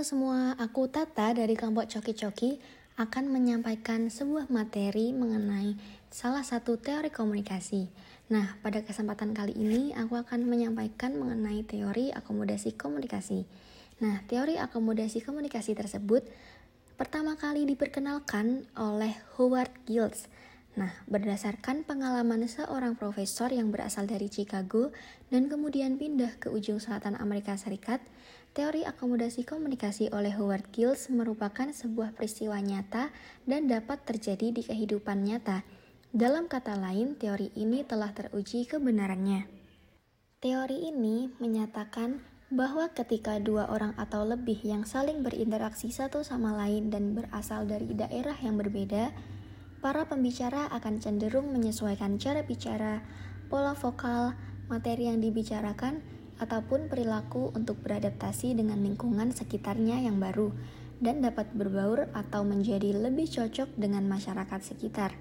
Halo semua, aku Tata dari kelompok Coki-Coki akan menyampaikan sebuah materi mengenai salah satu teori komunikasi. Nah, pada kesempatan kali ini aku akan menyampaikan mengenai teori akomodasi komunikasi. Nah, teori akomodasi komunikasi tersebut pertama kali diperkenalkan oleh Howard Gills Nah, berdasarkan pengalaman seorang profesor yang berasal dari Chicago dan kemudian pindah ke ujung selatan Amerika Serikat, teori akomodasi komunikasi oleh Howard Gills merupakan sebuah peristiwa nyata dan dapat terjadi di kehidupan nyata. Dalam kata lain, teori ini telah teruji kebenarannya. Teori ini menyatakan bahwa ketika dua orang atau lebih yang saling berinteraksi satu sama lain dan berasal dari daerah yang berbeda, para pembicara akan cenderung menyesuaikan cara bicara, pola vokal, materi yang dibicarakan, ataupun perilaku untuk beradaptasi dengan lingkungan sekitarnya yang baru dan dapat berbaur atau menjadi lebih cocok dengan masyarakat sekitar.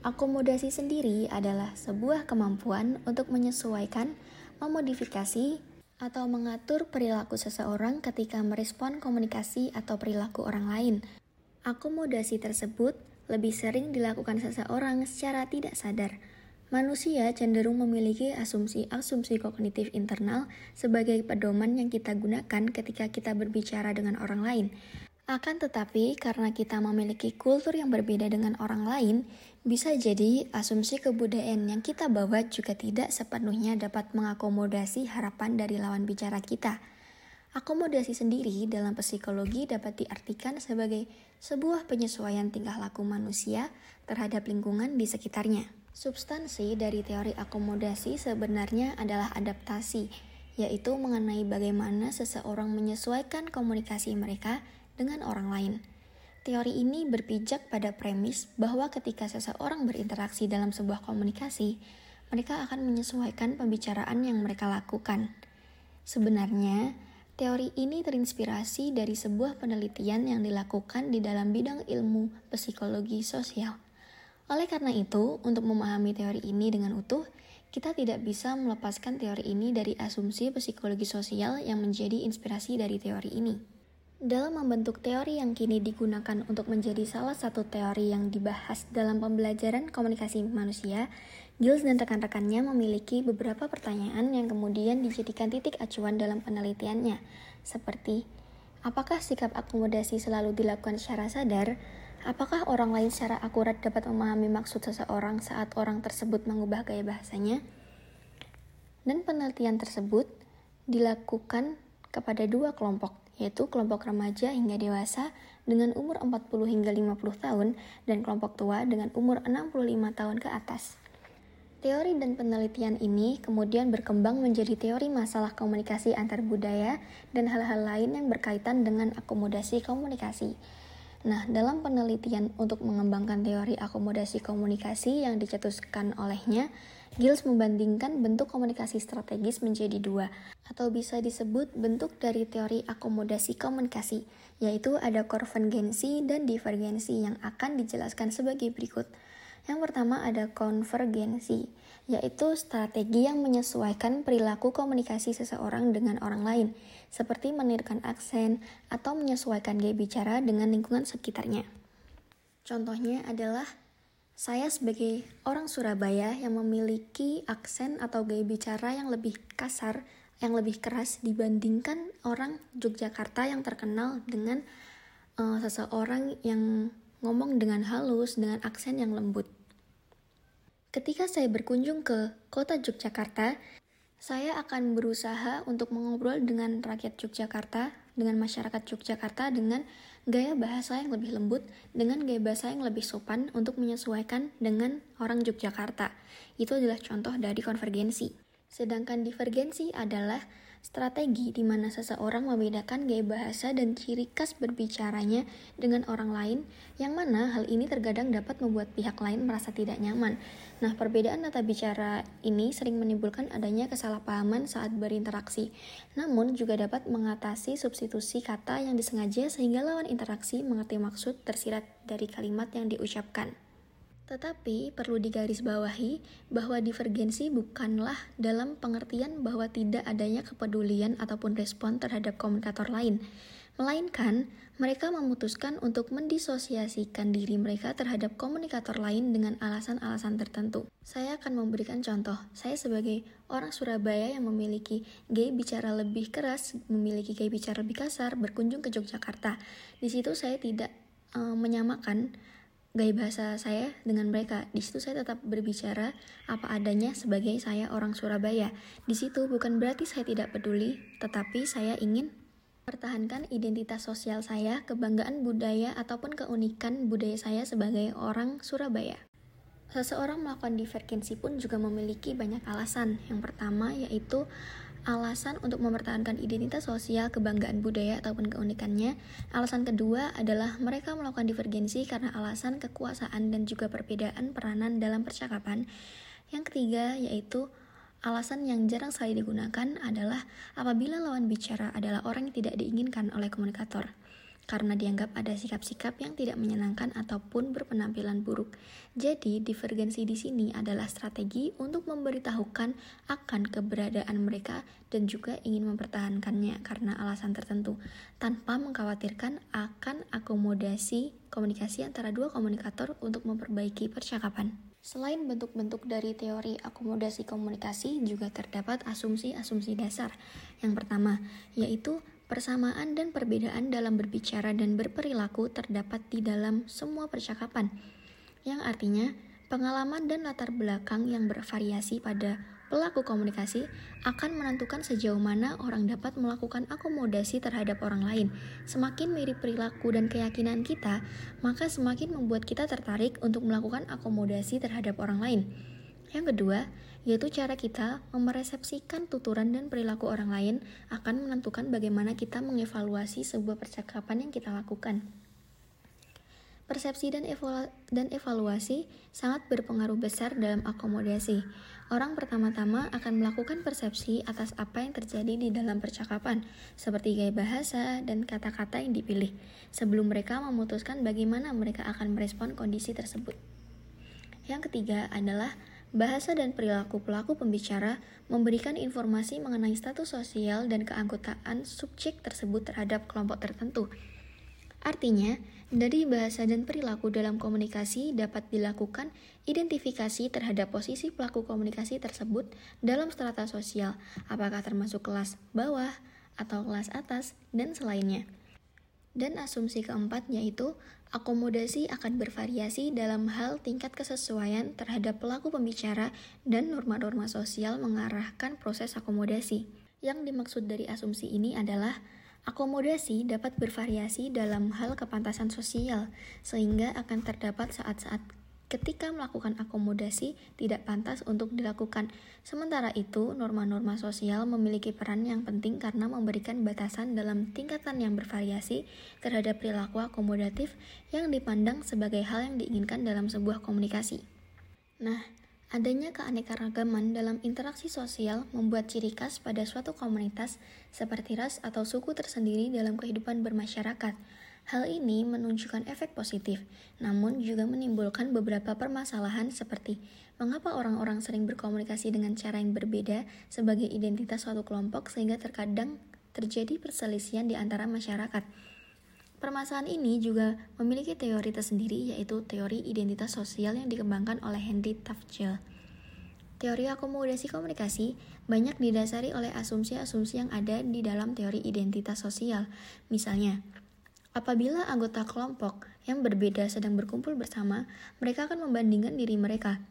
Akomodasi sendiri adalah sebuah kemampuan untuk menyesuaikan, memodifikasi, atau mengatur perilaku seseorang ketika merespon komunikasi atau perilaku orang lain. Akomodasi tersebut lebih sering dilakukan seseorang secara tidak sadar. Manusia cenderung memiliki asumsi-asumsi kognitif internal sebagai pedoman yang kita gunakan ketika kita berbicara dengan orang lain. Akan tetapi, karena kita memiliki kultur yang berbeda dengan orang lain, bisa jadi asumsi kebudayaan yang kita bawa juga tidak sepenuhnya dapat mengakomodasi harapan dari lawan bicara kita. Akomodasi sendiri dalam psikologi dapat diartikan sebagai sebuah penyesuaian tingkah laku manusia terhadap lingkungan di sekitarnya. Substansi dari teori akomodasi sebenarnya adalah adaptasi, yaitu mengenai bagaimana seseorang menyesuaikan komunikasi mereka dengan orang lain. Teori ini berpijak pada premis bahwa ketika seseorang berinteraksi dalam sebuah komunikasi, mereka akan menyesuaikan pembicaraan yang mereka lakukan. Sebenarnya, Teori ini terinspirasi dari sebuah penelitian yang dilakukan di dalam bidang ilmu psikologi sosial. Oleh karena itu, untuk memahami teori ini dengan utuh, kita tidak bisa melepaskan teori ini dari asumsi psikologi sosial yang menjadi inspirasi dari teori ini. Dalam membentuk teori yang kini digunakan untuk menjadi salah satu teori yang dibahas dalam pembelajaran komunikasi manusia, Giles dan rekan-rekannya memiliki beberapa pertanyaan yang kemudian dijadikan titik acuan dalam penelitiannya, seperti apakah sikap akomodasi selalu dilakukan secara sadar, apakah orang lain secara akurat dapat memahami maksud seseorang saat orang tersebut mengubah gaya bahasanya, dan penelitian tersebut dilakukan kepada dua kelompok, yaitu kelompok remaja hingga dewasa dengan umur 40 hingga 50 tahun dan kelompok tua dengan umur 65 tahun ke atas. Teori dan penelitian ini kemudian berkembang menjadi teori masalah komunikasi antar budaya dan hal-hal lain yang berkaitan dengan akomodasi komunikasi. Nah, dalam penelitian untuk mengembangkan teori akomodasi komunikasi yang dicetuskan olehnya, Giles membandingkan bentuk komunikasi strategis menjadi dua, atau bisa disebut bentuk dari teori akomodasi komunikasi, yaitu ada konvergensi dan divergensi yang akan dijelaskan sebagai berikut. Yang pertama ada konvergensi, yaitu strategi yang menyesuaikan perilaku komunikasi seseorang dengan orang lain, seperti menirikan aksen atau menyesuaikan gaya bicara dengan lingkungan sekitarnya. Contohnya adalah saya sebagai orang Surabaya yang memiliki aksen atau gaya bicara yang lebih kasar, yang lebih keras dibandingkan orang Yogyakarta yang terkenal dengan uh, seseorang yang ngomong dengan halus dengan aksen yang lembut. Ketika saya berkunjung ke kota Yogyakarta, saya akan berusaha untuk mengobrol dengan rakyat Yogyakarta, dengan masyarakat Yogyakarta dengan gaya bahasa yang lebih lembut dengan gaya bahasa yang lebih sopan untuk menyesuaikan dengan orang Yogyakarta. Itu adalah contoh dari konvergensi. Sedangkan divergensi adalah strategi di mana seseorang membedakan gaya bahasa dan ciri khas berbicaranya dengan orang lain, yang mana hal ini terkadang dapat membuat pihak lain merasa tidak nyaman. Nah, perbedaan tata bicara ini sering menimbulkan adanya kesalahpahaman saat berinteraksi, namun juga dapat mengatasi substitusi kata yang disengaja sehingga lawan interaksi mengerti maksud tersirat dari kalimat yang diucapkan. Tetapi perlu digarisbawahi bahwa divergensi bukanlah dalam pengertian bahwa tidak adanya kepedulian ataupun respon terhadap komunikator lain. Melainkan, mereka memutuskan untuk mendisosiasikan diri mereka terhadap komunikator lain dengan alasan-alasan tertentu. Saya akan memberikan contoh. Saya sebagai orang Surabaya yang memiliki gay bicara lebih keras, memiliki gay bicara lebih kasar, berkunjung ke Yogyakarta. Di situ saya tidak uh, menyamakan gaya bahasa saya dengan mereka. Di situ saya tetap berbicara apa adanya sebagai saya orang Surabaya. Di situ bukan berarti saya tidak peduli, tetapi saya ingin Pertahankan identitas sosial saya, kebanggaan budaya, ataupun keunikan budaya saya sebagai orang Surabaya. Seseorang melakukan divergensi pun juga memiliki banyak alasan. Yang pertama yaitu alasan untuk mempertahankan identitas sosial, kebanggaan budaya, ataupun keunikannya. Alasan kedua adalah mereka melakukan divergensi karena alasan kekuasaan dan juga perbedaan peranan dalam percakapan. Yang ketiga yaitu Alasan yang jarang sekali digunakan adalah apabila lawan bicara adalah orang yang tidak diinginkan oleh komunikator, karena dianggap ada sikap-sikap yang tidak menyenangkan ataupun berpenampilan buruk. Jadi, divergensi di sini adalah strategi untuk memberitahukan akan keberadaan mereka dan juga ingin mempertahankannya karena alasan tertentu, tanpa mengkhawatirkan akan akomodasi komunikasi antara dua komunikator untuk memperbaiki percakapan. Selain bentuk-bentuk dari teori akomodasi komunikasi, juga terdapat asumsi-asumsi dasar. Yang pertama, yaitu persamaan dan perbedaan dalam berbicara dan berperilaku terdapat di dalam semua percakapan. Yang artinya, pengalaman dan latar belakang yang bervariasi pada pelaku komunikasi akan menentukan sejauh mana orang dapat melakukan akomodasi terhadap orang lain. Semakin mirip perilaku dan keyakinan kita, maka semakin membuat kita tertarik untuk melakukan akomodasi terhadap orang lain. Yang kedua, yaitu cara kita memeresepsikan tuturan dan perilaku orang lain akan menentukan bagaimana kita mengevaluasi sebuah percakapan yang kita lakukan. Persepsi dan, evalu dan evaluasi sangat berpengaruh besar dalam akomodasi. Orang pertama-tama akan melakukan persepsi atas apa yang terjadi di dalam percakapan, seperti gaya bahasa dan kata-kata yang dipilih, sebelum mereka memutuskan bagaimana mereka akan merespon kondisi tersebut. Yang ketiga adalah bahasa dan perilaku pelaku pembicara memberikan informasi mengenai status sosial dan keanggotaan subjek tersebut terhadap kelompok tertentu. Artinya, dari bahasa dan perilaku dalam komunikasi dapat dilakukan identifikasi terhadap posisi pelaku komunikasi tersebut dalam strata sosial, apakah termasuk kelas bawah atau kelas atas, dan selainnya. Dan asumsi keempat yaitu akomodasi akan bervariasi dalam hal tingkat kesesuaian terhadap pelaku pembicara dan norma-norma sosial mengarahkan proses akomodasi. Yang dimaksud dari asumsi ini adalah Akomodasi dapat bervariasi dalam hal kepantasan sosial, sehingga akan terdapat saat-saat ketika melakukan akomodasi tidak pantas untuk dilakukan. Sementara itu, norma-norma sosial memiliki peran yang penting karena memberikan batasan dalam tingkatan yang bervariasi terhadap perilaku akomodatif yang dipandang sebagai hal yang diinginkan dalam sebuah komunikasi. Nah, Adanya keanekaragaman dalam interaksi sosial membuat ciri khas pada suatu komunitas seperti ras atau suku tersendiri dalam kehidupan bermasyarakat. Hal ini menunjukkan efek positif, namun juga menimbulkan beberapa permasalahan seperti mengapa orang-orang sering berkomunikasi dengan cara yang berbeda sebagai identitas suatu kelompok sehingga terkadang terjadi perselisihan di antara masyarakat. Permasalahan ini juga memiliki teori tersendiri yaitu teori identitas sosial yang dikembangkan oleh Henry Tafgel. Teori akomodasi komunikasi banyak didasari oleh asumsi-asumsi yang ada di dalam teori identitas sosial. Misalnya, apabila anggota kelompok yang berbeda sedang berkumpul bersama, mereka akan membandingkan diri mereka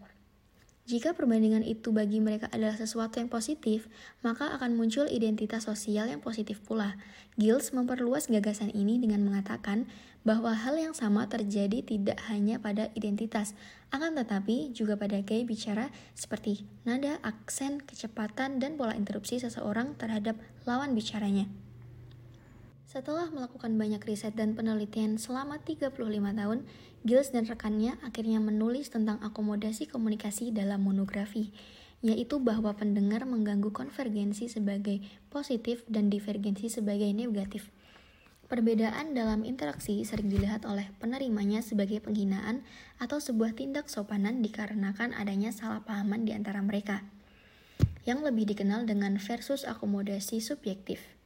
jika perbandingan itu bagi mereka adalah sesuatu yang positif, maka akan muncul identitas sosial yang positif pula. Gills memperluas gagasan ini dengan mengatakan bahwa hal yang sama terjadi tidak hanya pada identitas, akan tetapi juga pada gaya bicara seperti nada, aksen, kecepatan, dan pola interupsi seseorang terhadap lawan bicaranya. Setelah melakukan banyak riset dan penelitian selama 35 tahun, Gilles dan rekannya akhirnya menulis tentang akomodasi komunikasi dalam monografi, yaitu bahwa pendengar mengganggu konvergensi sebagai positif dan divergensi sebagai negatif. Perbedaan dalam interaksi sering dilihat oleh penerimanya sebagai penghinaan atau sebuah tindak sopanan dikarenakan adanya salah pahaman di antara mereka, yang lebih dikenal dengan versus akomodasi subjektif.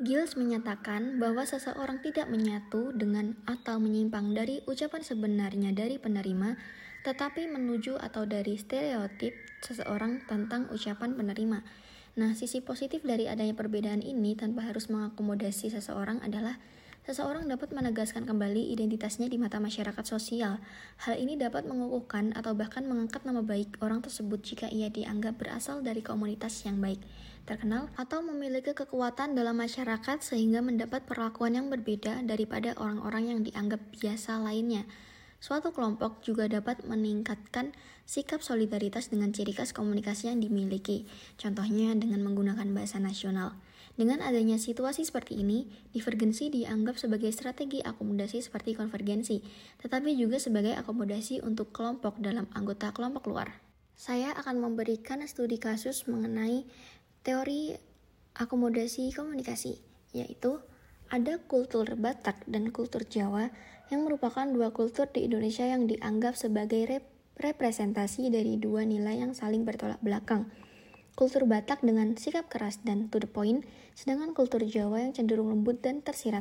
Giles menyatakan bahwa seseorang tidak menyatu dengan atau menyimpang dari ucapan sebenarnya dari penerima, tetapi menuju atau dari stereotip seseorang tentang ucapan penerima. Nah, sisi positif dari adanya perbedaan ini tanpa harus mengakomodasi seseorang adalah seseorang dapat menegaskan kembali identitasnya di mata masyarakat sosial. Hal ini dapat mengukuhkan atau bahkan mengangkat nama baik orang tersebut jika ia dianggap berasal dari komunitas yang baik, terkenal, atau memiliki kekuatan dalam masyarakat sehingga mendapat perlakuan yang berbeda daripada orang-orang yang dianggap biasa lainnya. Suatu kelompok juga dapat meningkatkan sikap solidaritas dengan ciri khas komunikasi yang dimiliki, contohnya dengan menggunakan bahasa nasional. Dengan adanya situasi seperti ini, divergensi dianggap sebagai strategi akomodasi seperti konvergensi, tetapi juga sebagai akomodasi untuk kelompok dalam anggota kelompok luar. Saya akan memberikan studi kasus mengenai teori akomodasi komunikasi, yaitu ada kultur Batak dan kultur Jawa yang merupakan dua kultur di Indonesia yang dianggap sebagai rep representasi dari dua nilai yang saling bertolak belakang kultur Batak dengan sikap keras dan to the point, sedangkan kultur Jawa yang cenderung lembut dan tersirat.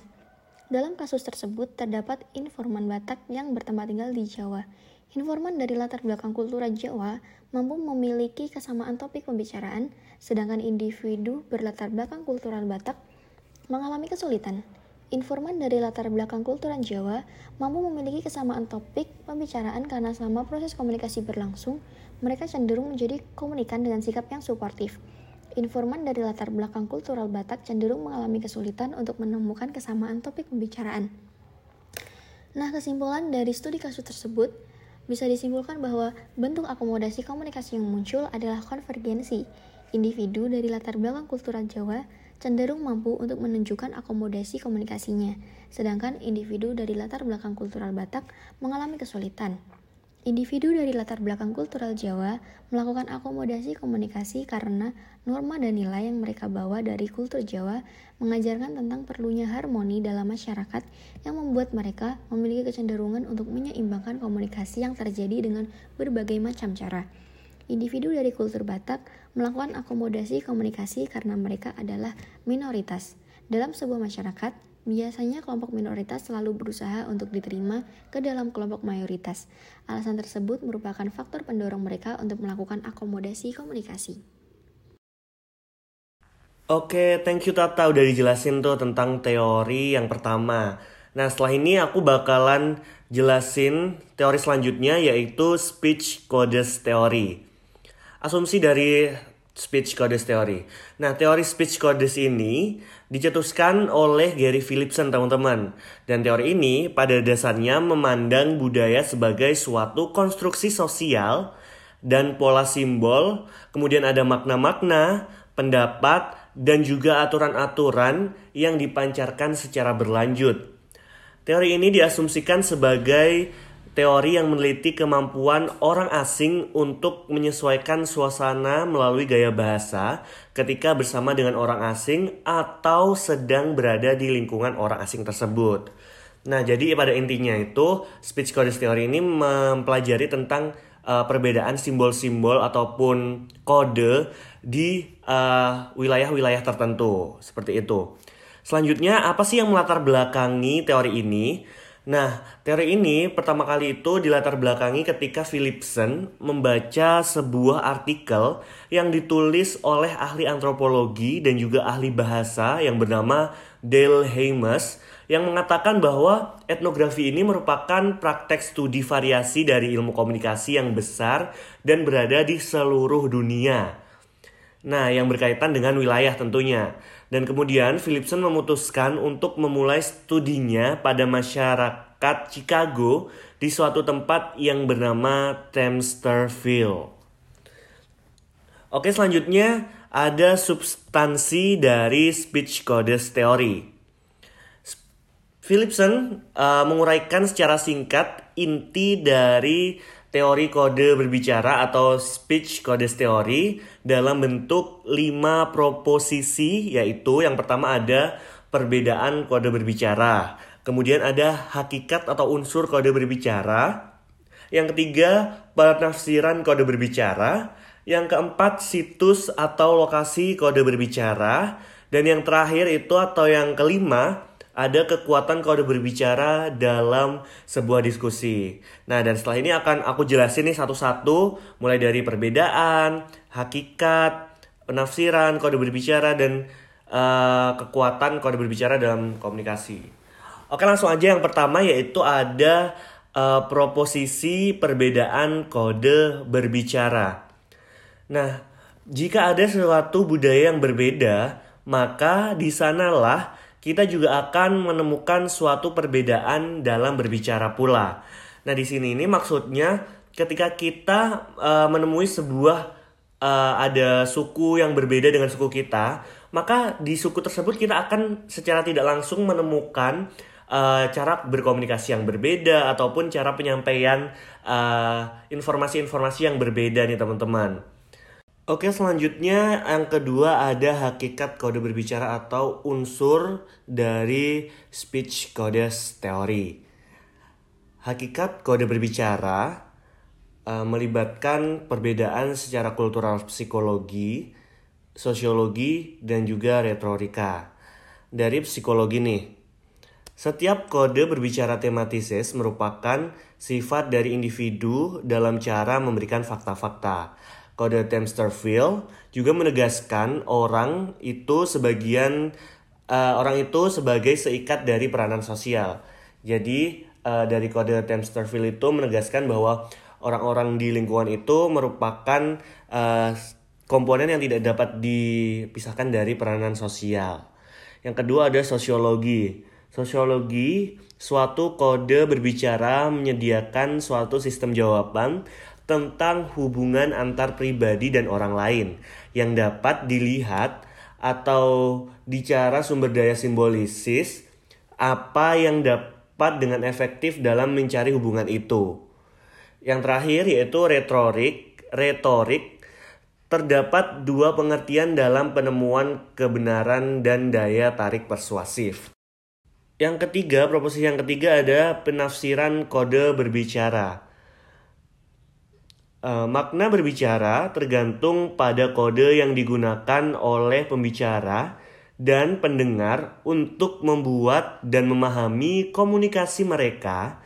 Dalam kasus tersebut, terdapat informan Batak yang bertempat tinggal di Jawa. Informan dari latar belakang kultural Jawa mampu memiliki kesamaan topik pembicaraan, sedangkan individu berlatar belakang kultural Batak mengalami kesulitan. Informan dari latar belakang kultural Jawa mampu memiliki kesamaan topik pembicaraan karena selama proses komunikasi berlangsung, mereka cenderung menjadi komunikan dengan sikap yang suportif. Informan dari latar belakang kultural Batak cenderung mengalami kesulitan untuk menemukan kesamaan topik pembicaraan. Nah, kesimpulan dari studi kasus tersebut bisa disimpulkan bahwa bentuk akomodasi komunikasi yang muncul adalah konvergensi. Individu dari latar belakang kultural Jawa cenderung mampu untuk menunjukkan akomodasi komunikasinya, sedangkan individu dari latar belakang kultural Batak mengalami kesulitan. Individu dari latar belakang kultural Jawa melakukan akomodasi komunikasi karena norma dan nilai yang mereka bawa dari kultur Jawa mengajarkan tentang perlunya harmoni dalam masyarakat yang membuat mereka memiliki kecenderungan untuk menyeimbangkan komunikasi yang terjadi dengan berbagai macam cara. Individu dari kultur Batak melakukan akomodasi komunikasi karena mereka adalah minoritas. Dalam sebuah masyarakat, Biasanya kelompok minoritas selalu berusaha untuk diterima ke dalam kelompok mayoritas. Alasan tersebut merupakan faktor pendorong mereka untuk melakukan akomodasi komunikasi. Oke, thank you Tata udah dijelasin tuh tentang teori yang pertama. Nah, setelah ini aku bakalan jelasin teori selanjutnya yaitu speech codes theory. Asumsi dari speech codes theory. Nah, teori speech codes ini dicetuskan oleh Gary Philipson teman-teman. Dan teori ini pada dasarnya memandang budaya sebagai suatu konstruksi sosial dan pola simbol, kemudian ada makna-makna, pendapat, dan juga aturan-aturan yang dipancarkan secara berlanjut. Teori ini diasumsikan sebagai teori yang meneliti kemampuan orang asing untuk menyesuaikan suasana melalui gaya bahasa ketika bersama dengan orang asing atau sedang berada di lingkungan orang asing tersebut. Nah, jadi pada intinya itu speech codes theory ini mempelajari tentang uh, perbedaan simbol-simbol ataupun kode di eh, wilayah-wilayah uh, tertentu seperti itu. Selanjutnya, apa sih yang melatar belakangi teori ini? Nah, teori ini pertama kali itu dilatar belakangi ketika Philipson membaca sebuah artikel yang ditulis oleh ahli antropologi dan juga ahli bahasa yang bernama Dale Hames yang mengatakan bahwa etnografi ini merupakan praktek studi variasi dari ilmu komunikasi yang besar dan berada di seluruh dunia. Nah, yang berkaitan dengan wilayah tentunya. Dan kemudian Philipson memutuskan untuk memulai studinya pada masyarakat Chicago di suatu tempat yang bernama Thamsterville. Oke, selanjutnya ada substansi dari speech codes theory. Philipson uh, menguraikan secara singkat inti dari teori kode berbicara atau speech codes theory dalam bentuk lima proposisi yaitu yang pertama ada perbedaan kode berbicara, kemudian ada hakikat atau unsur kode berbicara, yang ketiga penafsiran kode berbicara, yang keempat situs atau lokasi kode berbicara, Dan yang terakhir itu atau yang kelima ada kekuatan kode berbicara dalam sebuah diskusi. Nah, dan setelah ini akan aku jelasin nih satu-satu mulai dari perbedaan, hakikat, penafsiran kode berbicara dan uh, kekuatan kode berbicara dalam komunikasi. Oke, langsung aja yang pertama yaitu ada uh, proposisi perbedaan kode berbicara. Nah, jika ada suatu budaya yang berbeda, maka di sanalah kita juga akan menemukan suatu perbedaan dalam berbicara pula. Nah, di sini ini maksudnya ketika kita uh, menemui sebuah uh, ada suku yang berbeda dengan suku kita, maka di suku tersebut kita akan secara tidak langsung menemukan uh, cara berkomunikasi yang berbeda ataupun cara penyampaian informasi-informasi uh, yang berbeda nih teman-teman. Oke, selanjutnya yang kedua ada hakikat kode berbicara atau unsur dari speech codes teori. Hakikat kode berbicara uh, melibatkan perbedaan secara kultural psikologi, sosiologi, dan juga retorika. Dari psikologi nih, setiap kode berbicara tematises merupakan sifat dari individu dalam cara memberikan fakta-fakta Kode Temsterville juga menegaskan orang itu sebagian uh, orang itu sebagai seikat dari peranan sosial. Jadi uh, dari kode Temsterville itu menegaskan bahwa orang-orang di lingkungan itu merupakan uh, komponen yang tidak dapat dipisahkan dari peranan sosial. Yang kedua ada sosiologi. Sosiologi suatu kode berbicara menyediakan suatu sistem jawaban tentang hubungan antar pribadi dan orang lain yang dapat dilihat atau bicara sumber daya simbolisis apa yang dapat dengan efektif dalam mencari hubungan itu. Yang terakhir yaitu retorik. Retorik terdapat dua pengertian dalam penemuan kebenaran dan daya tarik persuasif. Yang ketiga, proposisi yang ketiga ada penafsiran kode berbicara. Uh, makna berbicara tergantung pada kode yang digunakan oleh pembicara dan pendengar untuk membuat dan memahami komunikasi mereka.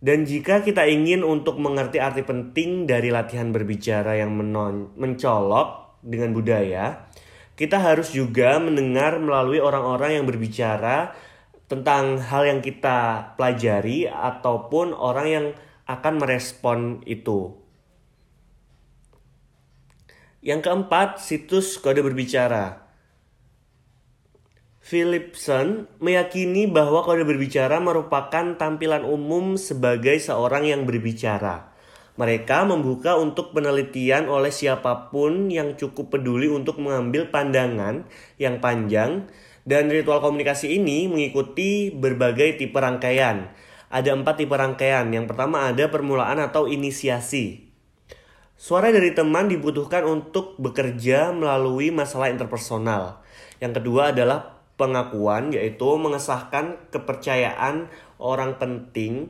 Dan jika kita ingin untuk mengerti arti penting dari latihan berbicara yang menon mencolok dengan budaya, kita harus juga mendengar melalui orang-orang yang berbicara tentang hal yang kita pelajari ataupun orang yang akan merespon itu. Yang keempat, situs kode berbicara. Philipson meyakini bahwa kode berbicara merupakan tampilan umum sebagai seorang yang berbicara. Mereka membuka untuk penelitian oleh siapa pun yang cukup peduli untuk mengambil pandangan yang panjang dan ritual komunikasi ini mengikuti berbagai tipe rangkaian. Ada empat tipe rangkaian. Yang pertama ada permulaan atau inisiasi. Suara dari teman dibutuhkan untuk bekerja melalui masalah interpersonal. Yang kedua adalah pengakuan, yaitu mengesahkan kepercayaan orang penting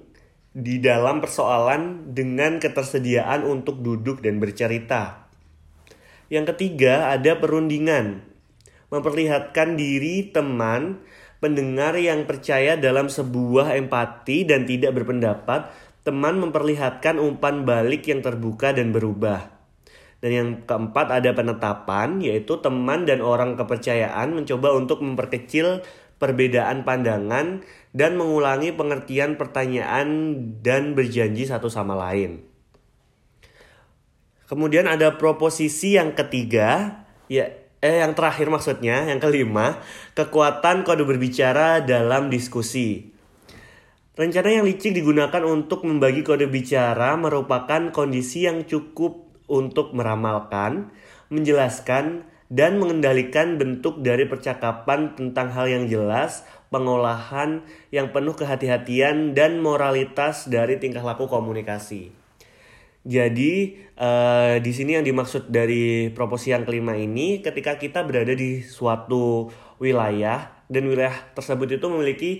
di dalam persoalan dengan ketersediaan untuk duduk dan bercerita. Yang ketiga ada perundingan, memperlihatkan diri teman pendengar yang percaya dalam sebuah empati dan tidak berpendapat teman memperlihatkan umpan balik yang terbuka dan berubah. Dan yang keempat ada penetapan, yaitu teman dan orang kepercayaan mencoba untuk memperkecil perbedaan pandangan dan mengulangi pengertian pertanyaan dan berjanji satu sama lain. Kemudian ada proposisi yang ketiga, ya eh yang terakhir maksudnya, yang kelima, kekuatan kode berbicara dalam diskusi. Rencana yang licik digunakan untuk membagi kode bicara merupakan kondisi yang cukup untuk meramalkan, menjelaskan, dan mengendalikan bentuk dari percakapan tentang hal yang jelas, pengolahan yang penuh kehati-hatian, dan moralitas dari tingkah laku komunikasi. Jadi uh, di sini yang dimaksud dari proposisi yang kelima ini, ketika kita berada di suatu wilayah dan wilayah tersebut itu memiliki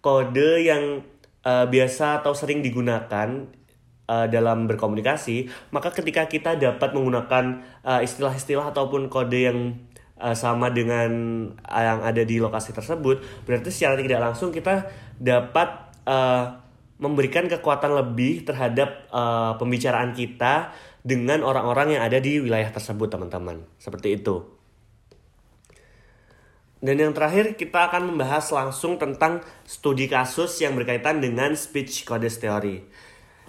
kode yang uh, biasa atau sering digunakan uh, dalam berkomunikasi, maka ketika kita dapat menggunakan istilah istilah-istilah ataupun kode yang uh, sama dengan yang ada di lokasi tersebut, berarti secara tidak langsung kita dapat uh, memberikan kekuatan lebih terhadap uh, pembicaraan kita dengan orang-orang yang ada di wilayah tersebut, teman-teman. Seperti itu. Dan yang terakhir kita akan membahas langsung tentang studi kasus yang berkaitan dengan speech codes theory.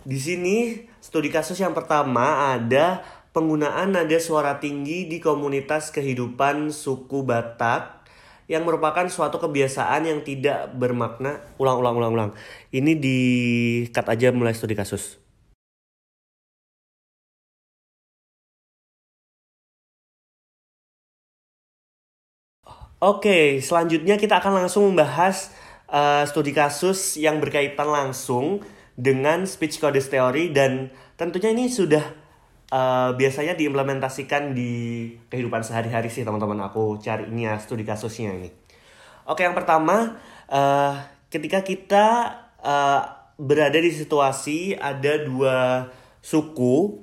Di sini studi kasus yang pertama ada penggunaan nada suara tinggi di komunitas kehidupan suku Batak yang merupakan suatu kebiasaan yang tidak bermakna. Ulang, ulang, ulang, ulang. Ini di cut aja mulai studi kasus. Oke, selanjutnya kita akan langsung membahas uh, studi kasus yang berkaitan langsung dengan speech codes theory dan tentunya ini sudah uh, biasanya diimplementasikan di kehidupan sehari-hari sih teman-teman aku carinya studi kasusnya ini. Oke, yang pertama uh, ketika kita uh, berada di situasi ada dua suku,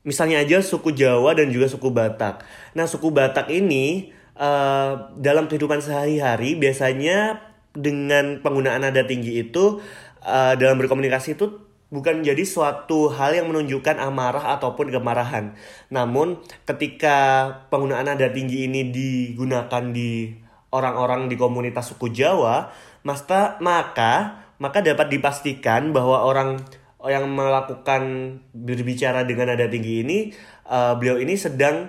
misalnya aja suku Jawa dan juga suku Batak. Nah, suku Batak ini uh, dalam kehidupan sehari-hari biasanya dengan penggunaan nada tinggi itu uh, dalam berkomunikasi itu bukan menjadi suatu hal yang menunjukkan amarah ataupun kemarahan. Namun ketika penggunaan nada tinggi ini digunakan di orang-orang di komunitas suku Jawa, maka maka maka dapat dipastikan bahwa orang yang melakukan berbicara dengan nada tinggi ini uh, beliau ini sedang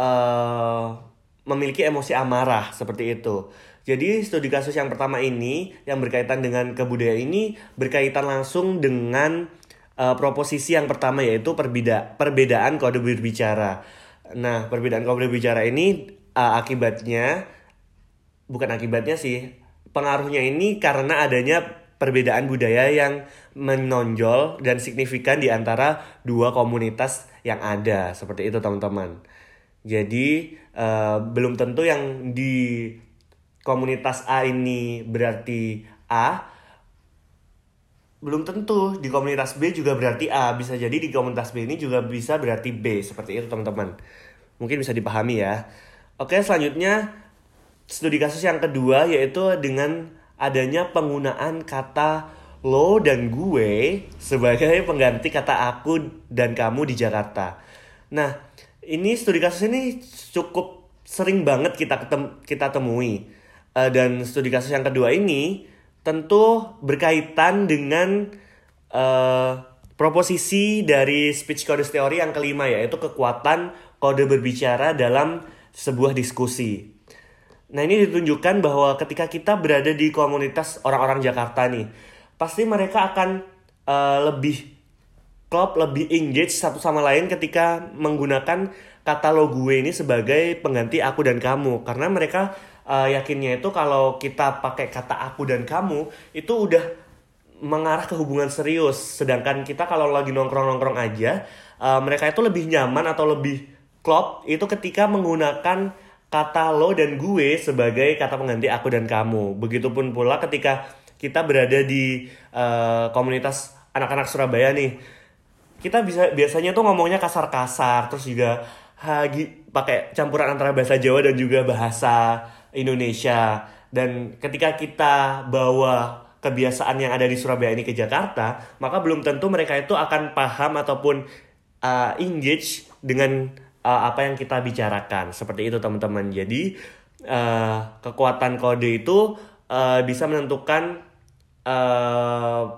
uh, memiliki emosi amarah seperti itu. Jadi studi kasus yang pertama ini yang berkaitan dengan kebudayaan ini berkaitan langsung dengan uh, proposisi yang pertama yaitu perbeda perbedaan kode berbicara. Nah, perbedaan kode berbicara ini uh, akibatnya bukan akibatnya sih, pengaruhnya ini karena adanya perbedaan budaya yang menonjol dan signifikan di antara dua komunitas yang ada. Seperti itu, teman-teman. Jadi uh, belum tentu yang di komunitas A ini berarti A, belum tentu di komunitas B juga berarti A. Bisa jadi di komunitas B ini juga bisa berarti B. Seperti itu teman-teman. Mungkin bisa dipahami ya. Oke selanjutnya studi kasus yang kedua yaitu dengan adanya penggunaan kata lo dan gue sebagai pengganti kata aku dan kamu di Jakarta. Nah, ini studi kasus ini cukup sering banget kita ketem kita temui uh, dan studi kasus yang kedua ini tentu berkaitan dengan uh, proposisi dari speech codes theory yang kelima yaitu kekuatan kode berbicara dalam sebuah diskusi. Nah ini ditunjukkan bahwa ketika kita berada di komunitas orang-orang Jakarta nih, pasti mereka akan uh, lebih klub lebih engage satu sama lain ketika menggunakan kata lo gue ini sebagai pengganti aku dan kamu. Karena mereka uh, yakinnya itu kalau kita pakai kata aku dan kamu itu udah mengarah ke hubungan serius. Sedangkan kita kalau lagi nongkrong-nongkrong aja uh, mereka itu lebih nyaman atau lebih klop itu ketika menggunakan kata lo dan gue sebagai kata pengganti aku dan kamu. Begitupun pula ketika kita berada di uh, komunitas anak-anak Surabaya nih kita bisa biasanya tuh ngomongnya kasar-kasar terus juga hagi pakai campuran antara bahasa Jawa dan juga bahasa Indonesia. Dan ketika kita bawa kebiasaan yang ada di Surabaya ini ke Jakarta maka belum tentu mereka itu akan paham ataupun uh, engage dengan uh, apa yang kita bicarakan. Seperti itu teman-teman. Jadi uh, kekuatan kode itu uh, bisa menentukan uh,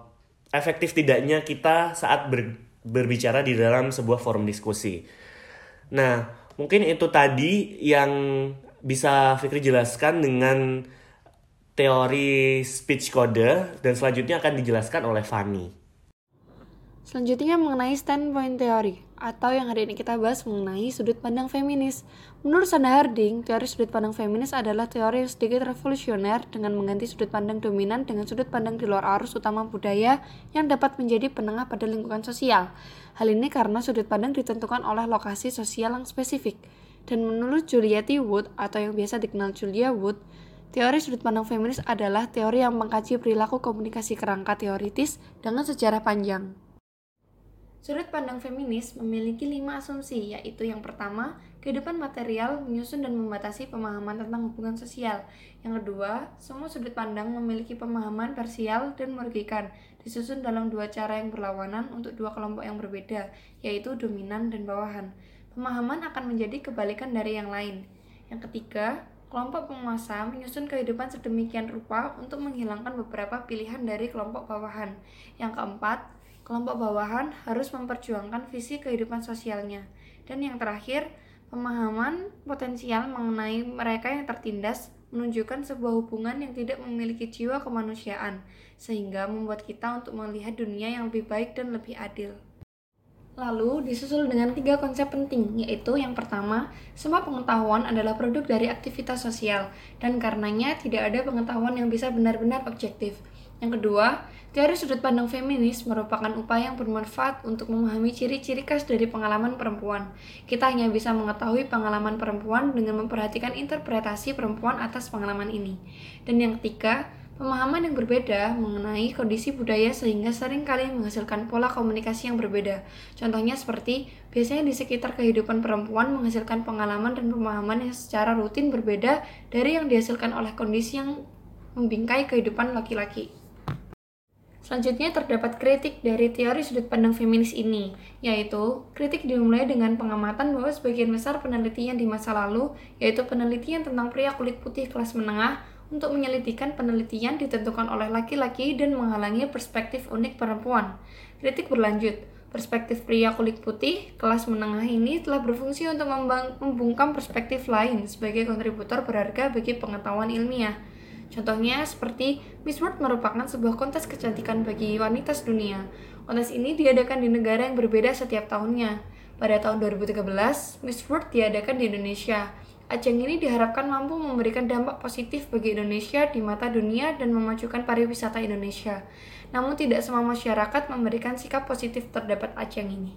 efektif tidaknya kita saat ber berbicara di dalam sebuah forum diskusi. Nah, mungkin itu tadi yang bisa Fikri jelaskan dengan teori speech code dan selanjutnya akan dijelaskan oleh Fanny. Selanjutnya mengenai standpoint teori atau yang hari ini kita bahas mengenai sudut pandang feminis. Menurut Sanda Harding, teori sudut pandang feminis adalah teori yang sedikit revolusioner dengan mengganti sudut pandang dominan dengan sudut pandang di luar arus utama budaya yang dapat menjadi penengah pada lingkungan sosial. Hal ini karena sudut pandang ditentukan oleh lokasi sosial yang spesifik. Dan menurut Julia T. Wood atau yang biasa dikenal Julia Wood, Teori sudut pandang feminis adalah teori yang mengkaji perilaku komunikasi kerangka teoritis dengan sejarah panjang. Sudut pandang feminis memiliki lima asumsi, yaitu yang pertama, kehidupan material menyusun dan membatasi pemahaman tentang hubungan sosial. Yang kedua, semua sudut pandang memiliki pemahaman parsial dan merugikan, disusun dalam dua cara yang berlawanan untuk dua kelompok yang berbeda, yaitu dominan dan bawahan. Pemahaman akan menjadi kebalikan dari yang lain. Yang ketiga, kelompok penguasa menyusun kehidupan sedemikian rupa untuk menghilangkan beberapa pilihan dari kelompok bawahan. Yang keempat, kelompok bawahan harus memperjuangkan visi kehidupan sosialnya. Dan yang terakhir, pemahaman potensial mengenai mereka yang tertindas menunjukkan sebuah hubungan yang tidak memiliki jiwa kemanusiaan, sehingga membuat kita untuk melihat dunia yang lebih baik dan lebih adil. Lalu disusul dengan tiga konsep penting, yaitu yang pertama, semua pengetahuan adalah produk dari aktivitas sosial, dan karenanya tidak ada pengetahuan yang bisa benar-benar objektif. Yang kedua, teori sudut pandang feminis merupakan upaya yang bermanfaat untuk memahami ciri-ciri khas dari pengalaman perempuan. Kita hanya bisa mengetahui pengalaman perempuan dengan memperhatikan interpretasi perempuan atas pengalaman ini. Dan yang ketiga, Pemahaman yang berbeda mengenai kondisi budaya sehingga sering kali menghasilkan pola komunikasi yang berbeda. Contohnya seperti biasanya di sekitar kehidupan perempuan menghasilkan pengalaman dan pemahaman yang secara rutin berbeda dari yang dihasilkan oleh kondisi yang membingkai kehidupan laki-laki. Selanjutnya terdapat kritik dari teori sudut pandang feminis ini, yaitu kritik dimulai dengan pengamatan bahwa sebagian besar penelitian di masa lalu, yaitu penelitian tentang pria kulit putih kelas menengah, untuk menyelidikkan penelitian ditentukan oleh laki-laki dan menghalangi perspektif unik perempuan. Kritik berlanjut, perspektif pria kulit putih kelas menengah ini telah berfungsi untuk membungkam perspektif lain sebagai kontributor berharga bagi pengetahuan ilmiah. Contohnya seperti Miss World merupakan sebuah kontes kecantikan bagi wanita sedunia. Kontes ini diadakan di negara yang berbeda setiap tahunnya. Pada tahun 2013, Miss World diadakan di Indonesia. Ajang ini diharapkan mampu memberikan dampak positif bagi Indonesia di mata dunia dan memajukan pariwisata Indonesia. Namun tidak semua masyarakat memberikan sikap positif terdapat ajang ini.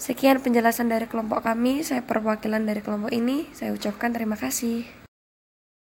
Sekian penjelasan dari kelompok kami, saya perwakilan dari kelompok ini, saya ucapkan terima kasih.